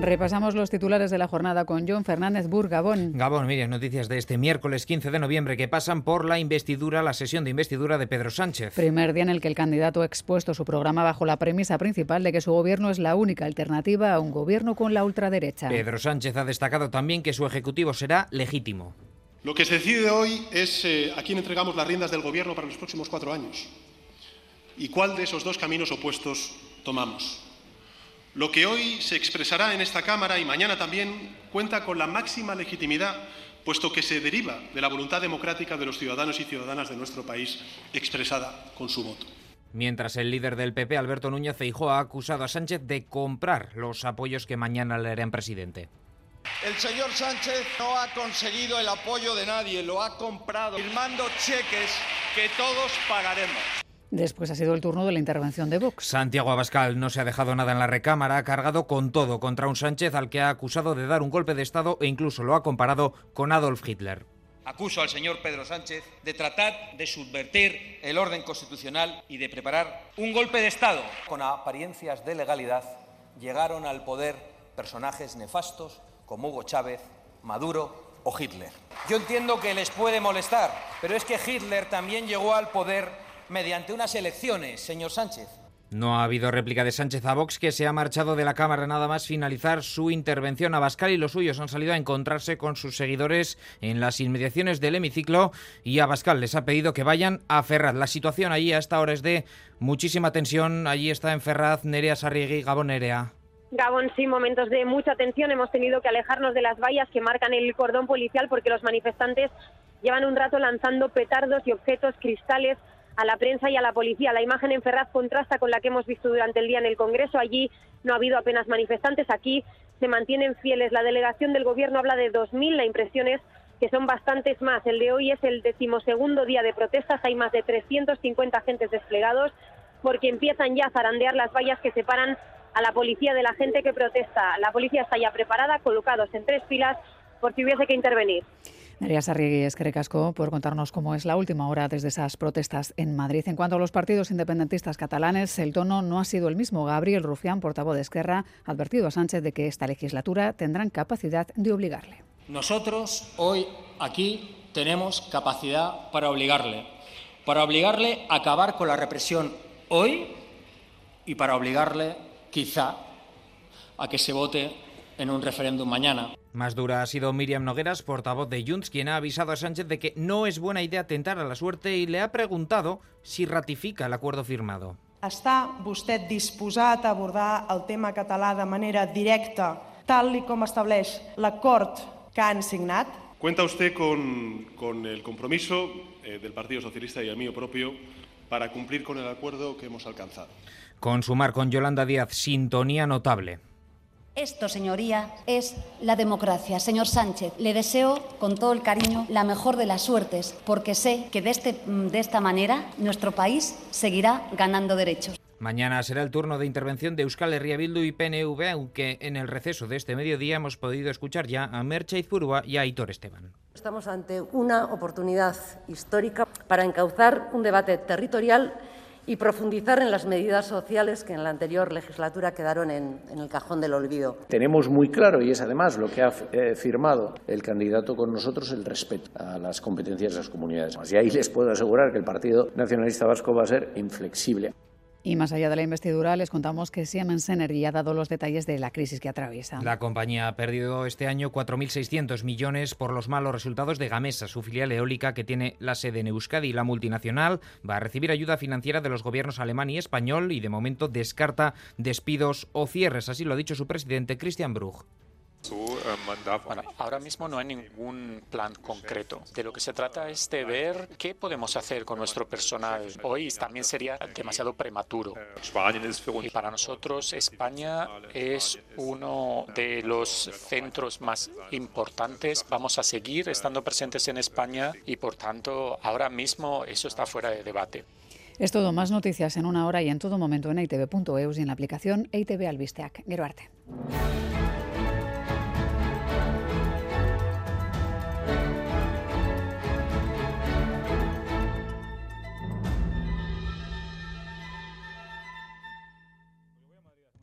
Repasamos los titulares de la jornada con John Fernández Bur, Gabón. Gabón, Miriam, noticias de este miércoles 15 de noviembre que pasan por la investidura, la sesión de investidura de Pedro Sánchez. Primer día en el que el candidato ha expuesto su programa bajo la premisa principal de que su gobierno es la única alternativa a un gobierno con la ultraderecha. Pedro Sánchez ha destacado también que su ejecutivo será legítimo. Lo que se decide hoy es eh, a quién entregamos las riendas del gobierno para los próximos cuatro años y cuál de esos dos caminos opuestos tomamos. Lo que hoy se expresará en esta Cámara y mañana también cuenta con la máxima legitimidad, puesto que se deriva de la voluntad democrática de los ciudadanos y ciudadanas de nuestro país expresada con su voto. Mientras el líder del PP, Alberto Núñez Feijóo, ha acusado a Sánchez de comprar los apoyos que mañana le harán presidente. El señor Sánchez no ha conseguido el apoyo de nadie, lo ha comprado, firmando cheques que todos pagaremos. Después ha sido el turno de la intervención de Vox. Santiago Abascal no se ha dejado nada en la recámara, ha cargado con todo contra un Sánchez al que ha acusado de dar un golpe de Estado e incluso lo ha comparado con Adolf Hitler. Acuso al señor Pedro Sánchez de tratar de subvertir el orden constitucional y de preparar un golpe de Estado. Con apariencias de legalidad llegaron al poder personajes nefastos como Hugo Chávez, Maduro o Hitler. Yo entiendo que les puede molestar, pero es que Hitler también llegó al poder mediante unas elecciones, señor Sánchez. No ha habido réplica de Sánchez a Vox, que se ha marchado de la Cámara nada más finalizar su intervención. Abascal y los suyos han salido a encontrarse con sus seguidores en las inmediaciones del hemiciclo y Abascal les ha pedido que vayan a Ferraz. La situación allí a esta hora es de muchísima tensión. Allí está en Ferraz Nerea Sarriegui, Gabón Nerea. Gabón, sí, momentos de mucha tensión. Hemos tenido que alejarnos de las vallas que marcan el cordón policial porque los manifestantes llevan un rato lanzando petardos y objetos cristales a la prensa y a la policía. La imagen en Ferraz contrasta con la que hemos visto durante el día en el Congreso. Allí no ha habido apenas manifestantes. Aquí se mantienen fieles. La delegación del Gobierno habla de 2.000. La impresión es que son bastantes más. El de hoy es el decimosegundo día de protestas. Hay más de 350 agentes desplegados porque empiezan ya a zarandear las vallas que separan a la policía de la gente que protesta. La policía está ya preparada, colocados en tres filas por si hubiese que intervenir. María Sarriegui Esquerecasco por contarnos cómo es la última hora desde esas protestas en Madrid. En cuanto a los partidos independentistas catalanes, el tono no ha sido el mismo. Gabriel Rufián, portavoz de Esquerra, ha advertido a Sánchez de que esta legislatura tendrán capacidad de obligarle. Nosotros hoy aquí tenemos capacidad para obligarle, para obligarle a acabar con la represión hoy y para obligarle quizá a que se vote en un referéndum mañana. Más dura ha sido Miriam Nogueras, portavoz de Junts, quien ha avisado a Sánchez de que no es buena idea tentar a la suerte y le ha preguntado si ratifica el acuerdo firmado. ¿Está usted disposat a abordar el tema català de manera directa, tal y como estableix l'acord que han signat? Cuenta usted con, con el compromiso eh, del Partido Socialista y el mío propio para cumplir con el acuerdo que hemos alcanzado. Consumar con Yolanda Díaz, sintonía notable. Esto, señoría, es la democracia. Señor Sánchez, le deseo con todo el cariño la mejor de las suertes, porque sé que de, este, de esta manera nuestro país seguirá ganando derechos. Mañana será el turno de intervención de Euskal Herria Bildu y PNV, aunque en el receso de este mediodía hemos podido escuchar ya a Merche Izpurua y a Aitor Esteban. Estamos ante una oportunidad histórica para encauzar un debate territorial y profundizar en las medidas sociales que en la anterior legislatura quedaron en, el cajón del olvido. Tenemos muy claro, y es además lo que ha eh, firmado el candidato con nosotros, el respeto a las competencias de las comunidades. Y ahí les puedo asegurar que el Partido Nacionalista Vasco va a ser inflexible. Y más allá de la investidura, les contamos que Siemens Energy ha dado los detalles de la crisis que atraviesa. La compañía ha perdido este año 4.600 millones por los malos resultados de Gamesa, su filial eólica que tiene la sede en Euskadi. La multinacional va a recibir ayuda financiera de los gobiernos alemán y español y de momento descarta despidos o cierres. Así lo ha dicho su presidente Christian Bruch. Bueno, ahora mismo no hay ningún plan concreto. De lo que se trata es de ver qué podemos hacer con nuestro personal. Hoy también sería demasiado prematuro. Y para nosotros España es uno de los centros más importantes. Vamos a seguir estando presentes en España y por tanto ahora mismo eso está fuera de debate. Es todo, más noticias en una hora y en todo momento en itv.eus y en la aplicación ITV Albisteac. Gero arte.